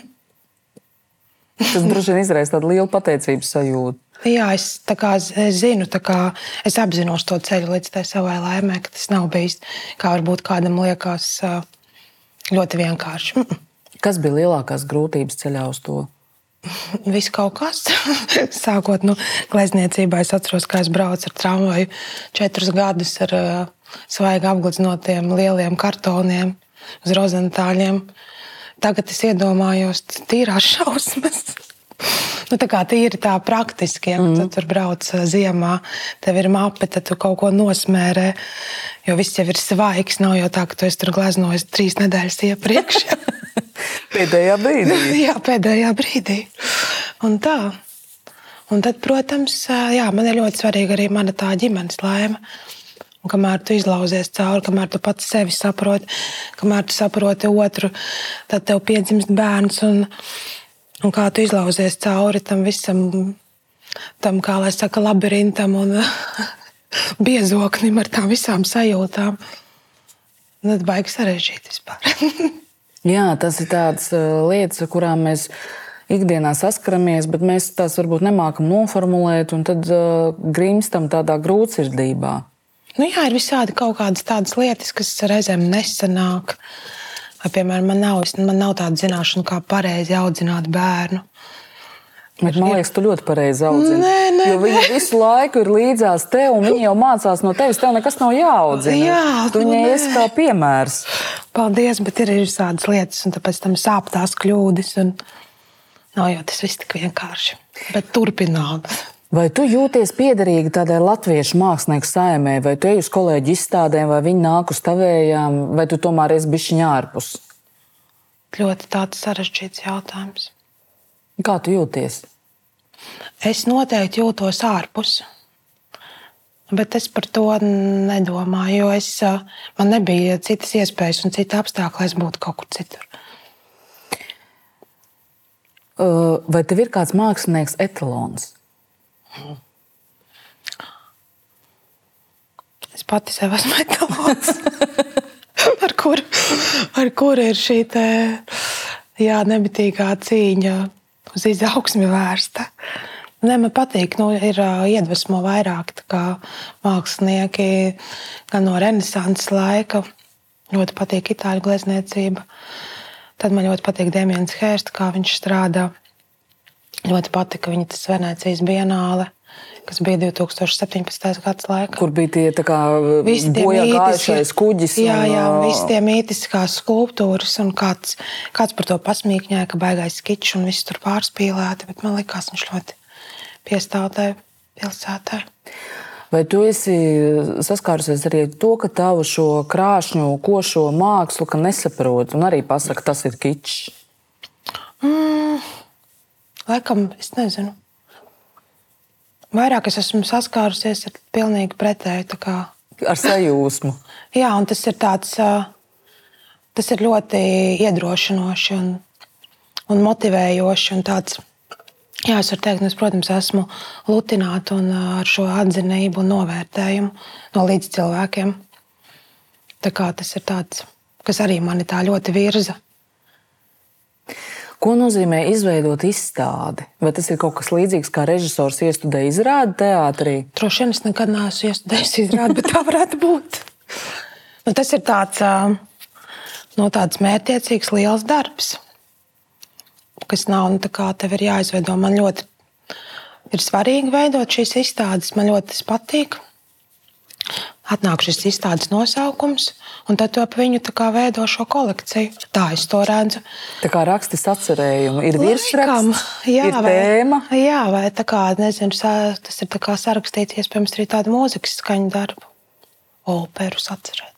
[SPEAKER 1] Tas droši vien izraisa tādu lielu pateicības sajūtu.
[SPEAKER 2] Jā, es, kā, es zinu, kā, es apzinos to ceļu līdz tai savai laimē, ka tas nav bijis, kā varbūt kādam liekas, ļoti vienkārši.
[SPEAKER 1] Kas bija lielākās grūtības ceļā uz to?
[SPEAKER 2] Viss kaut kas. Sākot no glezniecībā, es atceros, kā es braucu ar tramvaju četrus gadus ar uh, svaigi apgleznotiem lieliem kartoniem uz rozentāļiem. Tagad es iedomājos, tīrās šausmas. Nu, tā kā tīri tā praktiski, ja mm. tur brauc ziemā, tev ir mape, tad tu kaut ko nosmērē. Jo viss jau ir svaigs, nav jau tā, ka tu tur gleznojis trīs nedēļas iepriekš.
[SPEAKER 1] pēdējā brīdī.
[SPEAKER 2] jā, pēdējā brīdī. Un tā. Un tad, protams, jā, man ir ļoti svarīga arī mana tā ģimenes laime. Un kamēr tu izlauzies cauri, kamēr tu pats sevi saproti, kamēr tu saproti otru, tad tev piedzimst bērns. Un, un kā tu izlauzies cauri tam visam, tam, kā lai saka, labirintam un biezoknim ar tām visām sajūtām. Tad baigs sarežģīt vispār.
[SPEAKER 1] Jā, tas ir tādas lietas, ar kurām mēs ikdienā saskaramies, bet mēs tās varbūt nemākam noformulēt, un tad uh, grimstam tādā grūtsirdībā.
[SPEAKER 2] Nu, jā, ir visādi kaut kādas tādas lietas, kas reizēm nesanāk. Piemēram, man nav, man nav tāda zināšana, kā pareizi audzināt bērnu.
[SPEAKER 1] Bet, man liekas, tu ļoti pareizi audzini.
[SPEAKER 2] Nē, nē,
[SPEAKER 1] jo viņi visu laiku ir līdzās tev, un viņi jau mācās no tevis. Tev nekas nav jāaudzina.
[SPEAKER 2] Jā,
[SPEAKER 1] tu viņai nu, esi kā piemērs.
[SPEAKER 2] Paldies, bet ir visādas lietas, un tāpēc tam sāp tās kļūdas. Un... Nav jau tas viss tik vienkārši. Bet turpināt.
[SPEAKER 1] Vai tu jūties piederīgi tādai latviešu mākslinieku saimē, vai tu ej uz kolēģu izstādēm, vai viņi nāk uz tavējām, vai tu tomēr esi bišķiņā ārpus?
[SPEAKER 2] Ļoti tāds sarežģīts jautājums.
[SPEAKER 1] Kā tu jūties?
[SPEAKER 2] Es noteikti jūtos ārpus. Bet es par to nedomāju, jo es, man nebija citas iespējas un cita apstākļa, lai es būtu kaut kur citur.
[SPEAKER 1] Vai tev ir kāds mākslinieks etalons?
[SPEAKER 2] Es pati sev esmu etalons, ar kuru ar kur ir šī te, jā, nebitīgā cīņa uz izaugsmi vērsta. Ne, man patīk, nu, ir iedvesmo vairāk mākslinieki, gan no renesanses laika. Ļoti patīk itāļu glezniecība. Tad man ļoti patīk Dēmons Hērsts, kā viņš strādā. Ļoti patika viņa tas Venecijas bienāle. Kas bija 2017. gada laikā.
[SPEAKER 1] Kur bija tie bojā gājušais kuģis?
[SPEAKER 2] Jā, jā, visi tie mītiskās skulptūras, un kāds, kāds par to pasmīkņēja, ka baigais skičs un viss tur pārspīlēti, bet man likās viņš ļoti piestāvē pilsētai.
[SPEAKER 1] Vai tu esi saskārusies arī ar to, ka tavu šo krāšņu, košo mākslu nesaproti un arī pasaka, tas ir kičs?
[SPEAKER 2] Mm. Laikam, es nezinu. Vairāk es esmu saskārusies ar pilnīgi pretēju.
[SPEAKER 1] Ar sajūsmu.
[SPEAKER 2] Jā, un tas ir tāds, tas ir ļoti iedrošinoši un, un motivējoši. Un tāds, jā, es varu teikt, es, protams, esmu lutināta un ar šo atzinību un novērtējumu no līdzcilvēkiem. Tā kā tas ir tāds, kas arī mani tā ļoti virza.
[SPEAKER 1] Ko nozīmē izveidot izstādi? Vai tas ir kaut kas līdzīgs, kā režisors iestudē izrādi teātrī?
[SPEAKER 2] Droši vien es nekad neesmu iestudējis izrādi, bet tā varētu būt. Nu, tas ir tāds, no tāds mērķiecīgs, liels darbs, kas nav nu, kā tev ir jāizveido. Man ļoti ir svarīgi veidot šīs izstādes, man ļoti tas patīk atnāk šis izstādes nosaukums, un tad ap viņu veido šo kolekciju. Tā es to redzu.
[SPEAKER 1] Tā kā rakstis atcerējumu ir virsraksts, jā, ir
[SPEAKER 2] vai,
[SPEAKER 1] tēma.
[SPEAKER 2] Jā, vai tā kā, nezinu, tas ir sarakstīts iespējams arī tādu mūzikas skaņu darbu, operus atcerēt.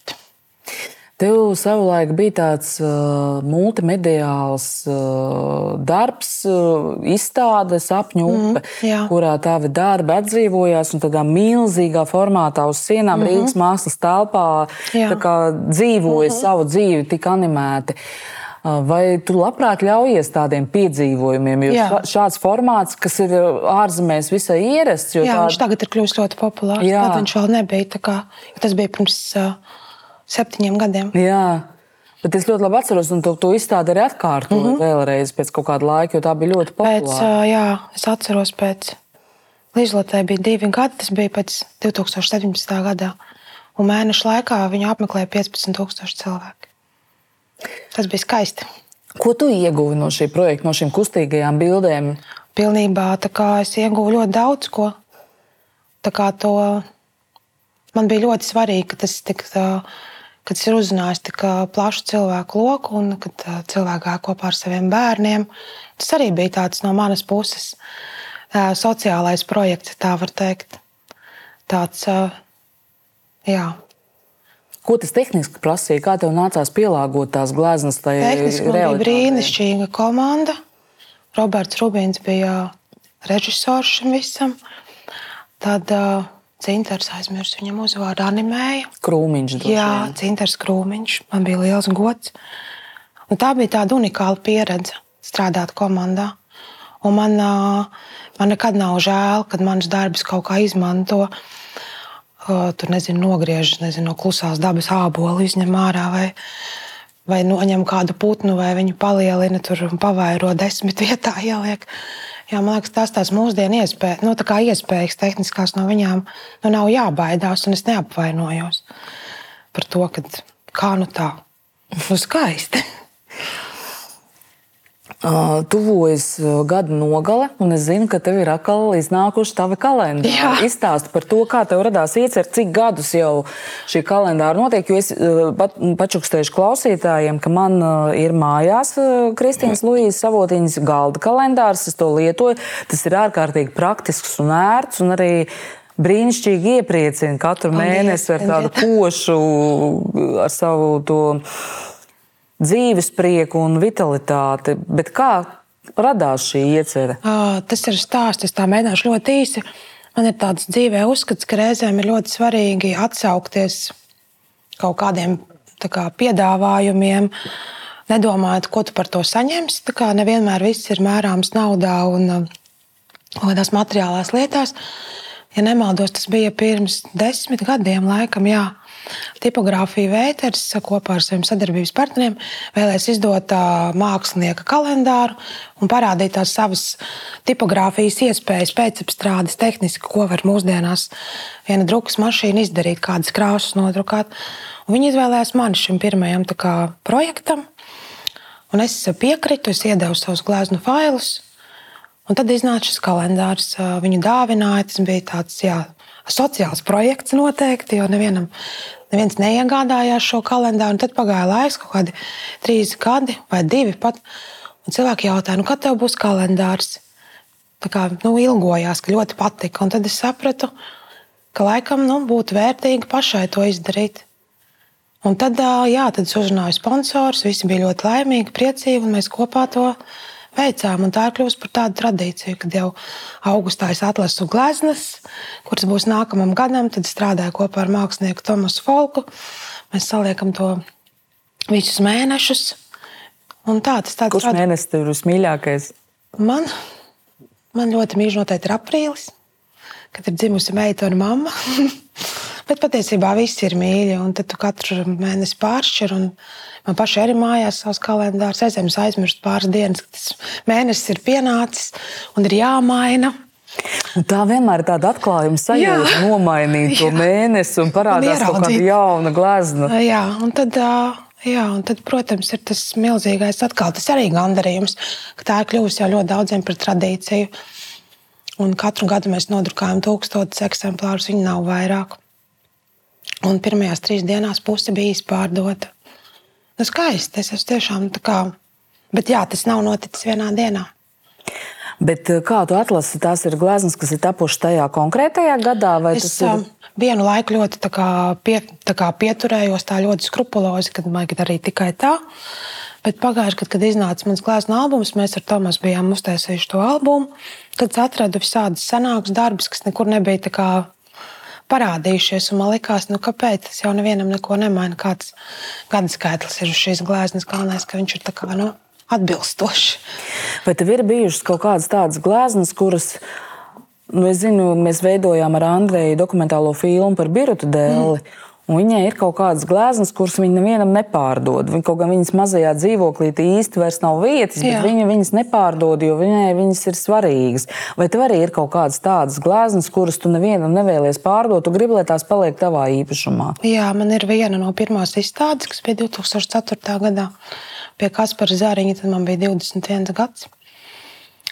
[SPEAKER 1] Tev savulaik bija tāds uh, multimediāls uh, darbs, uh, izstāde, sapņu upe, mm, kurā tavi darbi atdzīvojās un tādā milzīgā formātā uz sienām mm -hmm. Rīgas mākslas telpā dzīvoja mm -hmm. savu dzīvi, tik animēti. Uh, vai tu labprāt ļaujies tādiem piedzīvojumiem? Jo Jā. šāds formāts, kas ir ārzemēs visai ierasts,
[SPEAKER 2] jo Jā, tā... viņš tagad ir kļuvis ļoti populārs. Jā. Tad viņš vēl nebija. Kā, tas bija pirms. Uh, septiņiem gadiem.
[SPEAKER 1] Jā. Bet es ļoti labi atceros, un to, to izstādi arī atkārtoju mm -hmm. vēlreiz pēc kāda laika, jo tā bija ļoti populāra.
[SPEAKER 2] Pēc, jā, es atceros pēc Līdzlotē bija divi gadi, tas bija pēc 2017. gadā. Un mēnešu laikā viņu apmeklēja 15,000 cilvēku. Tas bija skaisti.
[SPEAKER 1] Ko tu ieguvi no šī projekta, no šīm kustīgajām bildēm?
[SPEAKER 2] Pilnībā es ieguvu ļoti daudz ko. Tā kā to man bija ļoti svarīgi, ka tas tik, ka tas ir uzzinājis tik plašu cilvēku loku un ka cilvēki gāja kopā ar saviem bērniem. Tas arī bija tāds no manas puses sociālais projekts, tā var teikt. Tāds, jā.
[SPEAKER 1] Ko tas tehniski prasīja? Kā tev nācās pielāgot tās gleznas?
[SPEAKER 2] Man bija brīnišķīga komanda. Roberts Rubīns bija režisors šim visam. Tad uh, Cinters aizmirst viņam uzvārdu animēja.
[SPEAKER 1] Krūmiņš.
[SPEAKER 2] Jā, Cinters Krūmiņš. Man bija liels gods. Un tā bija tāda unikāla pieredze strādāt komandā. Un man, man nekad nav žēl, kad manas darbus kaut kā izmanto. Tur nezinu, nogriež nezinu, no klusās dabas ābolu, izņem ārā vai, vai noņem kādu putnu, vai viņu palielina, tur pavairo desmit vietā ieliek. Jā, man liekas, tas tās mūsdienu iespējas, nu, tā kā iespējas tehniskās no viņām nu, nav jābaidās, un es neapvainojos par to, ka kā nu tā, nu skaisti.
[SPEAKER 1] Tuvojas gada nogale, un es zinu, ka tev ir atkal iznākuši tavi kalendāri. Izstāsti par to, kā tev radās iecer, cik gadus jau šī kalendāra notiek. Jo es pat, pačukstējuši klausītājiem, ka man ir mājās Kristīnas Luīzes savotiņas galda kalendārs. Es to lietoju. Tas ir ārkārtīgi praktisks un ērts. Un arī brīnišķīgi iepriecina katru mēnesi ar tādu košu, ar savu to dzīves prieku un vitalitāti. Bet kā radās šī iecerē?
[SPEAKER 2] Tas ir stāsts, es tā mēģināšu ļoti īsi. Man ir tāds dzīvē uzskats, ka reizēm ir ļoti svarīgi atsaukties kaut kādiem kā, piedāvājumiem, nedomājot, ko tu par to saņemsi. Tā kā nevienmēr viss ir mērāms naudā un kādās materiālās lietās. Ja nemaldos, tas bija pirms desmit gadiem, laikam, jā. Tipogrāfija Vēters kopā ar saviem sadarbības partneriem vēlēs izdot mākslinieka kalendāru un parādīt tās savas tipogrāfijas iespējas, pēcapstrādes tehniski, ko var mūsdienās viena drukas mašīna izdarīt, kādas krāsas nodrukāt. Un viņi izvēlējās mani šim pirmajam kā, projektam, un es piekritu, es iedevu savus gleznu failus. Un tad iznāca šis kalendārs. Viņu dāvināja. Tas bija tāds jā, sociāls projekts noteikti, jo nevienam Neviens neiegādājās šo kalendāru. Tad pagāja laiks, kaut kādi trīs gadi vai divi pat. Un cilvēki jautāja, nu, kad tev būs kalendārs? Tā kā nu, ilgojās, ka ļoti patika. Un tad es sapratu, ka laikam nu, būtu vērtīgi pašai to izdarīt. Un tad, jā, tad es uzrunāju sponsorus, visi bija ļoti laimīgi, priecīgi, un mēs kopā to izdarījām veicām. Tā ir kļuvusi par tādu tradīciju, kad jau augustā es atlasu gleznas, kuras būs nākamajam gadam. Tad strādāju kopā ar mākslinieku Tomasu Folku. Mēs saliekam to visus mēnešus. Un tā, tas tāds
[SPEAKER 1] Kurš mēnesis tev ir vismīļākais?
[SPEAKER 2] Man, man ļoti mīļš noteikti ir aprīlis, kad ir dzimusi meita un mamma. Bet patiesībā viss ir mīļi, un tu katru mēnesi pāršķir. Man pašai arī mājās savs kalendārs. Aizējām aizmirst pāris dienas, ka tas mēnesis ir pienācis un ir jāmaina.
[SPEAKER 1] Un tā vienmēr ir tāda atklājuma sajūta, nomainīt to mēnesi un parādās un kaut kāda jauna glezna.
[SPEAKER 2] Jā, un tad, jā, un tad, protams, ir tas milzīgais atkal, tas arī gandarījums, ka tā ir kļuvusi jau ļoti daudziem par tradīciju. Un katru gadu mēs nodrukājam tūkstotis eksemplārus, viņi nav vairāk. Un pirmajās trīs dienās puse bija izpārdota. Nu, skaisti. Es esmu tiešām tā kā. Bet jā, tas nav noticis vienā dienā.
[SPEAKER 1] Bet eh, kā tu atlasi, tās ir gleznas, kas ir tapušas tajā konkrētajā gadā?
[SPEAKER 2] Es ir... Um, vienu laiku ļoti tā kā pie, tā kā pieturējos tā ļoti skrupulozi, kad man darīja tikai tā. Bet pagājušajā gadā, kad iznāca mans glezna albums, mēs ar Tomasu bijām uztaisījuši to albumu. Tad es atradu visādas senākas darbus, kas nekur nebija parādījušies. Man liekas, nu, kāpēc tas jau nevienam neko nemaina. Kāds gada skaitlis ir uz šīs gleznas, galvenais, ka viņš ir kā, nu, atbilstošs.
[SPEAKER 1] Vai tev ir bijušas kaut kādas tādas gleznas, kuras. Nu, zinu, mēs veidojām ar Andreju dokumentālo filmu par Birutu dēli. Mm. Un viņai ir kaut kādas gleznas, kuras viņa nevienam nepārdod. Viņa kaut kā viņas mazajā dzīvoklī īsti vairs nav vietas, bet
[SPEAKER 2] Jā.
[SPEAKER 1] viņa viņas nepārdod, jo viņai viņas ir svarīgas. Vai tev arī ir kaut kādas tādas gleznas, kuras tu nevienam nevēlies pārdot, tu gribi, lai tās paliek tavā īpašumā?
[SPEAKER 2] Jā, man ir viena no pirmās izstādes, kas bija 2004. gadā pie Kaspara Zāriņa. Tad man bija 21 gads.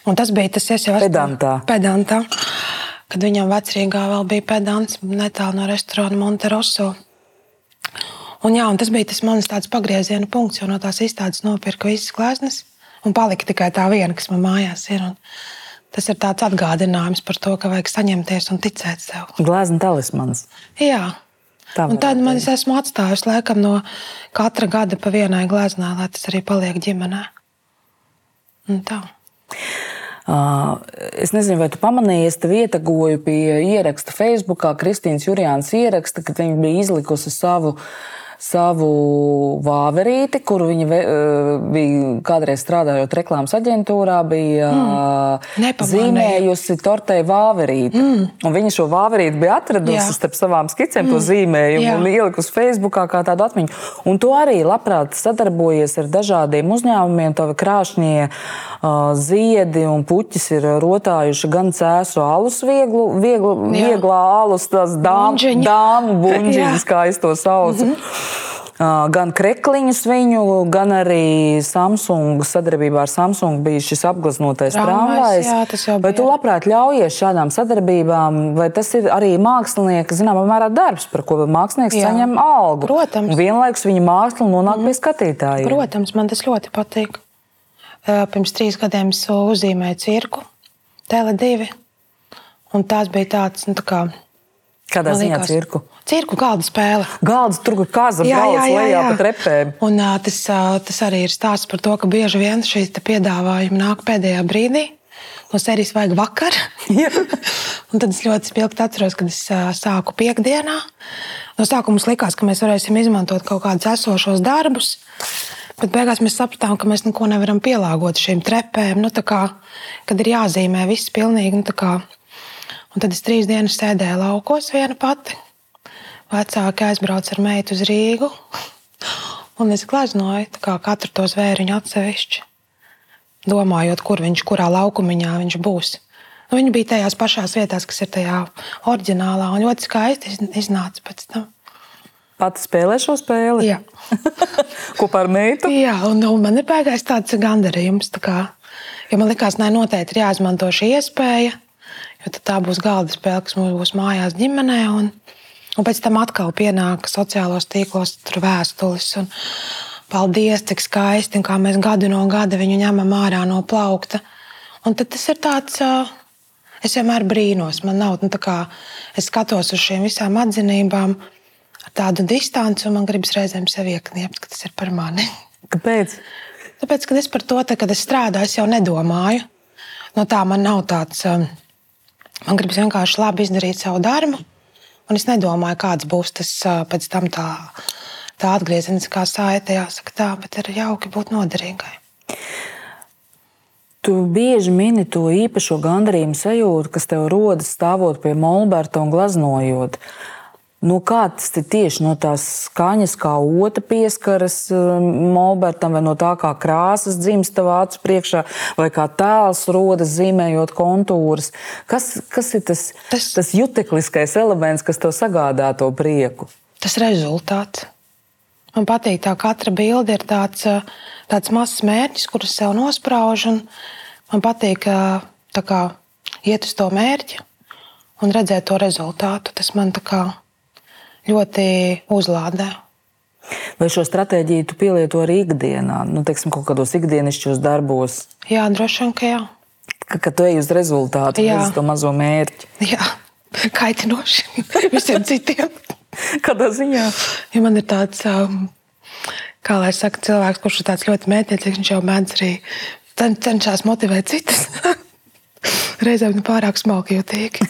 [SPEAKER 2] Un tas bija tas, es jau esmu
[SPEAKER 1] Pedantā.
[SPEAKER 2] pedantā. Kad viņam vecrīgā vēl bija pedants, netālu no restorāna Monteroso. Un, jā, un tas bija tas mans tāds pagrieziena punkts, jo no tās izstādes nopirku visas gleznas. Un palika tikai tā viena, kas man mājās ir. Un tas ir tāds atgādinājums par to, ka vajag saņemties un ticēt sev.
[SPEAKER 1] Glezna talismans.
[SPEAKER 2] Jā,
[SPEAKER 1] Tā
[SPEAKER 2] Un tad man es esmu atstājusi laikam no katra gada pa vienai gleznā, lai tas arī paliek ģimenē. Un tā.
[SPEAKER 1] Uh, Es nezinu, vai tu pamanīji, es tev ietegoju pie ieraksta Facebook, Kristīnas Jurijānas ieraksta, kad viņa bija izlikusi savu, savu vāverīti, kuru viņa ve, uh, bija kādreiz strādājot reklāmas aģentūrā, bija mm.
[SPEAKER 2] Nepamanīju.
[SPEAKER 1] zīmējusi tortei vāverīti. Mm. Un viņa šo vāverīti bija atradusi
[SPEAKER 2] Jā.
[SPEAKER 1] starp savām skicēm, to zīmējumu
[SPEAKER 2] Jā.
[SPEAKER 1] un ielikusi Facebookā kā tādu atmiņu. Un tu arī labprāt sadarbojies ar dažādiem uzņēmumiem. Tavi krāšņie uh, ziedi un puķis ir rotājuši gan cēsu alus, vieglu, vieglu,
[SPEAKER 2] Jā.
[SPEAKER 1] vieglā alus, tās dām, dāmu buļģiņas, kā es to saucu. Mm -hmm. Gan krekliņus viņu, gan arī Samsung sadarbībā ar Samsung bija šis apgleznotais
[SPEAKER 2] Tramvajs,
[SPEAKER 1] Vai tu labprāt ļaujies šādām sadarbībām, vai tas ir arī mākslinieka zināmā mērā darbs, par ko mākslinieks
[SPEAKER 2] Jā.
[SPEAKER 1] saņem algu?
[SPEAKER 2] Protams.
[SPEAKER 1] Un vienlaikus viņa māksla nonāk mm. pie skatītājiem.
[SPEAKER 2] Protams, man tas ļoti patīk. Pirms trīs gadiem es uzzīmēju cirku, Tele2. Un tās bija tādas, nu, tā kā.
[SPEAKER 1] Kādā
[SPEAKER 2] man
[SPEAKER 1] ziņā
[SPEAKER 2] liekas,
[SPEAKER 1] cirku?
[SPEAKER 2] Cirku galda spēle.
[SPEAKER 1] Galds tur ir kaza brauc lejā pa trepēm.
[SPEAKER 2] Un, ā, tas, ā, tas arī ir stāsts par to, ka bieži vien šīs te piedāvājumi nāk pēdējā brīdī. No sērijas vajag vakar. tad es ļoti spilgti atceros, kad es ā, sāku piekdienā. No sākuma mums likās, ka mēs varēsim izmantot kaut kādus esošos darbus. Bet beigās mēs sapratām, ka mēs neko nevaram pielāgot šīm trepēm. Nu, tā kā, kad ir jāzīmē viss pilnīgi. Nu. Un tad es trīs dienas sēdēju laukos viena pati. Vecāki aizbrauca ar meitu uz Rīgu. Un es gleznoju kā katru to zvēriņu atsevišķi. Domājot, kur viņš, kurā laukumiņā viņš būs. Nu, viņi bija tajās pašās vietās, kas ir tajā oriģinālā. Un ļoti skaisti iz- iznāca pēc tam.
[SPEAKER 1] Pati spēlē šo spēli
[SPEAKER 2] Jā,
[SPEAKER 1] kopā ar meitu.
[SPEAKER 2] Jā un, un man ir beigās tāds gandarījums. Tā kā, jo man liekas, ka noteikti ir jāizmanto šī iespēja. Jo tā būs galda spēle, kas mums būs mājās, ģimenē. Un, un pēc tam atkal pienāk sociālos tīklos tur vēstules. Un, paldies, cik skaisti, un kā mēs gadu no gada viņu ņemam ārā no plaukta. Un tad tas ir tāds. Es vienmēr brīnos, man nav nu, tā kā es skatos uz šīm visām atzinībām ar tādu distanci, un man gribas reizēm sevi iekniept, ka tas ir par mani.
[SPEAKER 1] Kāpēc?
[SPEAKER 2] Tāpēc, kad es par to, tā, kad es strādāju, es jau nedomāju. No tā man nav tāds, um, man gribas vienkārši labi izdarīt savu darbu, un es nedomāju, kāds būs tas uh, pēc tam tā, tā atgriezeniskā saite, jāsaka tā, bet ir jauki būt noderīgai.
[SPEAKER 1] Tu bieži mini to īpašo gandarījumu sajūtu, kas tev rodas stāvot pie Molberta un glaznojot. Nu, kā tas ir tieši no tās skaņas, kā otra pieskaras um, Molbertam, vai no tā, kā krāsas dzimst tavā acu priekšā, vai kā tēls rodas zīmējot kontūrus? Kas, kas ir tas, tas...
[SPEAKER 2] Tas-
[SPEAKER 1] jutekliskais elements, kas tev sagādā to prieku?
[SPEAKER 2] Tas rezultāts. Man patīk, ka katra bilde ir tāds, uh, tāds mazs mērķis, kurus sev nosprauž. un Man patīk uh, kā, iet uz to mērķi un redzēt to rezultātu. Tas man tā kā ļoti uzlādē.
[SPEAKER 1] Vai šo stratēģiju tu pielieto arī ikdienā, nu, teiksim, kaut kādos ikdienišķos darbos,
[SPEAKER 2] Jā, droši vien, ka jā.
[SPEAKER 1] ka, ka tu ej uz rezultātu,
[SPEAKER 2] Jā.
[SPEAKER 1] uz to mazo mērķi?
[SPEAKER 2] jā. Kaitinoši visiem citiem.
[SPEAKER 1] Kādā ziņā?
[SPEAKER 2] Ja man ir tāds, um, kā lai saka, cilvēks, kurš ir tāds ļoti mētiecīgs, viņš jau mēdz arī cen, cenšas motivēt citus. Reizēm nu pārāk smalki jutīgi.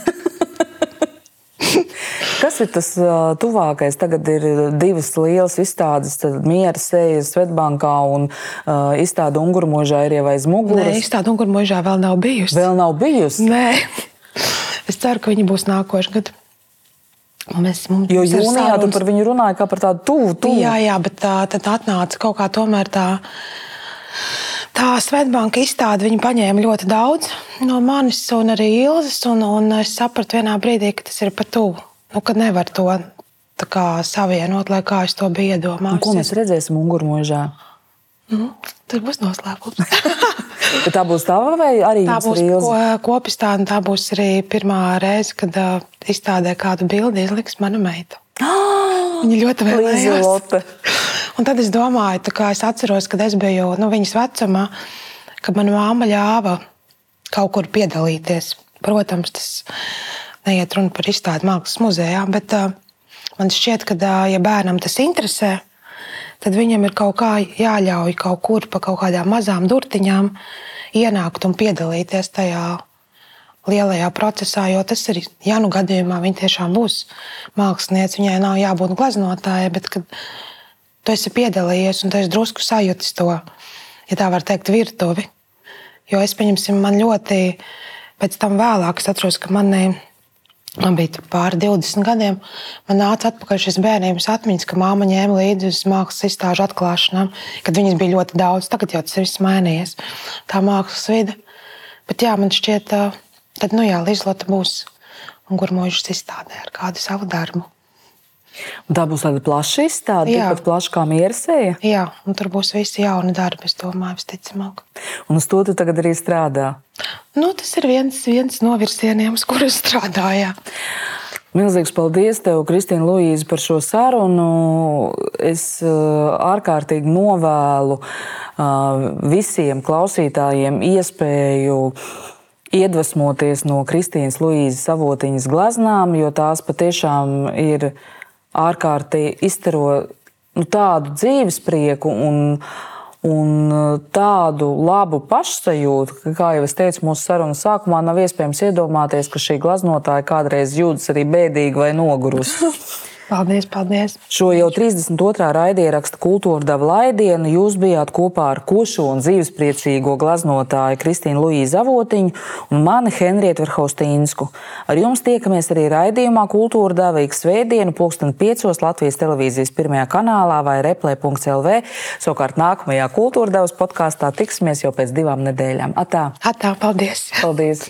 [SPEAKER 1] Kas ir tas ā, tuvākais? Tagad ir divas lielas izstādes, Miera seja Svetbankā un uh, izstāde Ungurmožā ir jau aiz
[SPEAKER 2] Nē,
[SPEAKER 1] muguras.
[SPEAKER 2] izstāde Ungurmožā vēl nav bijusi.
[SPEAKER 1] Vēl nav bijusi.
[SPEAKER 2] Nē, es ceru, ka viņi būs nākošais gads. Mēs, mums
[SPEAKER 1] Jo jūnijā tu
[SPEAKER 2] sarunas.
[SPEAKER 1] par viņu runāji kā par tādu tuvu, tuvu.
[SPEAKER 2] Jā, jā, bet tā, tad atnāca kaut kā tomēr tā. Tā Svetbanka izstāde viņa paņēma ļoti daudz no manis, un arī Ilzas. Un, un es sapratu vienā brīdī, ka tas ir pat tuvu. Nu, ka nevar to tā kā savienot, lai kā es to biju iedomājies.
[SPEAKER 1] ko mēs redzēsim Ungurmužā?
[SPEAKER 2] Nu, tas būs noslēpums.
[SPEAKER 1] Tā būs tava vai arī
[SPEAKER 2] tā būs ko, kopistāde, tā būs arī pirmā reize, kad uh, izstādē kādu bildi izliks mana meita. Viņa ļoti vēlējās. Un tad es domāju, kā es atceros, kad es biju nu, viņas vecumā, kad manā māma ļāva kaut kur piedalīties. Protams, tas neiet runa par izstādi mākslas muzejā, bet uh, man šķiet, ka, uh, ja bērnam tas interesē, tad viņam ir kaut kā jāļauj kaut kur pa kaut kādām mazām durtiņām ienākt un piedalīties tajā lielajā procesā, jo tas ir, ja nu gadījumā viņa tiešām būs mākslinieca, viņai nav jābūt gleznotājai, bet kad tu esi piedalījies un tu esi drusku sajūtis to, ja tā var teikt, virtuvi. Jo es, pieņemsim, man ļoti, pēc tam vēlāk es atceros, ka manī Man bija pāri 20 gadiem. Man nāca atpakaļ šis bērnības atmiņas, ka māma ņēma līdzi uz mākslas izstāžu atklāšanām, kad viņas bija ļoti daudz. Tagad jau tas viss mainījies, tā mākslas vide. Bet jā, man šķiet, ka nu, Līslota būs un gurmožas izstādē ar kādu savu darbu.
[SPEAKER 1] Un tā būs tāda plaša izstāde, tikpat plaša kā miersēja.
[SPEAKER 2] Jā, un tur būs visi jauni darbi, es domāju, visticamāk.
[SPEAKER 1] Un uz to tu tagad arī strādā.
[SPEAKER 2] Nu, tas ir viens, viens no virzieniem, uz kuriem strādājā.
[SPEAKER 1] Milzīgs paldies tev, Kristīna Luīze, par šo sarunu. Es uh, ārkārtīgi novēlu uh, visiem klausītājiem iespēju iedvesmoties no Kristīnas Luīzes avotiņas gleznām, jo tās patiešām ir ārkārtīgi iztaro nu, tādu dzīvesprieku un, un tādu labu pašsajūtu, ka, kā jau es teicu, mūsu sarunas sākumā nav iespējams iedomāties, ka šī gleznotāja kādreiz jūtas arī bēdīgi vai nogurusi.
[SPEAKER 2] Paldies, paldies!
[SPEAKER 1] Šo jau 32. raidierakstu kultūra deva laidienu. Jūs bijāt kopā ar košo un dzīvespriecīgo gleznotāju Kristīnu Luīzu Avotiņu un mani Henrietu Verhaustīnsku. Ar jums tiekamies arī raidījumā Kultūra deva ik svētdienu, pulksten 5. Latvijas televīzijas pirmajā kanālā vai replē.lv. Savukārt nākamajā kultūra devas podkāstā tiksimies jau pēc divām nedēļām. Atā!
[SPEAKER 2] Atā, paldies!
[SPEAKER 1] Paldies!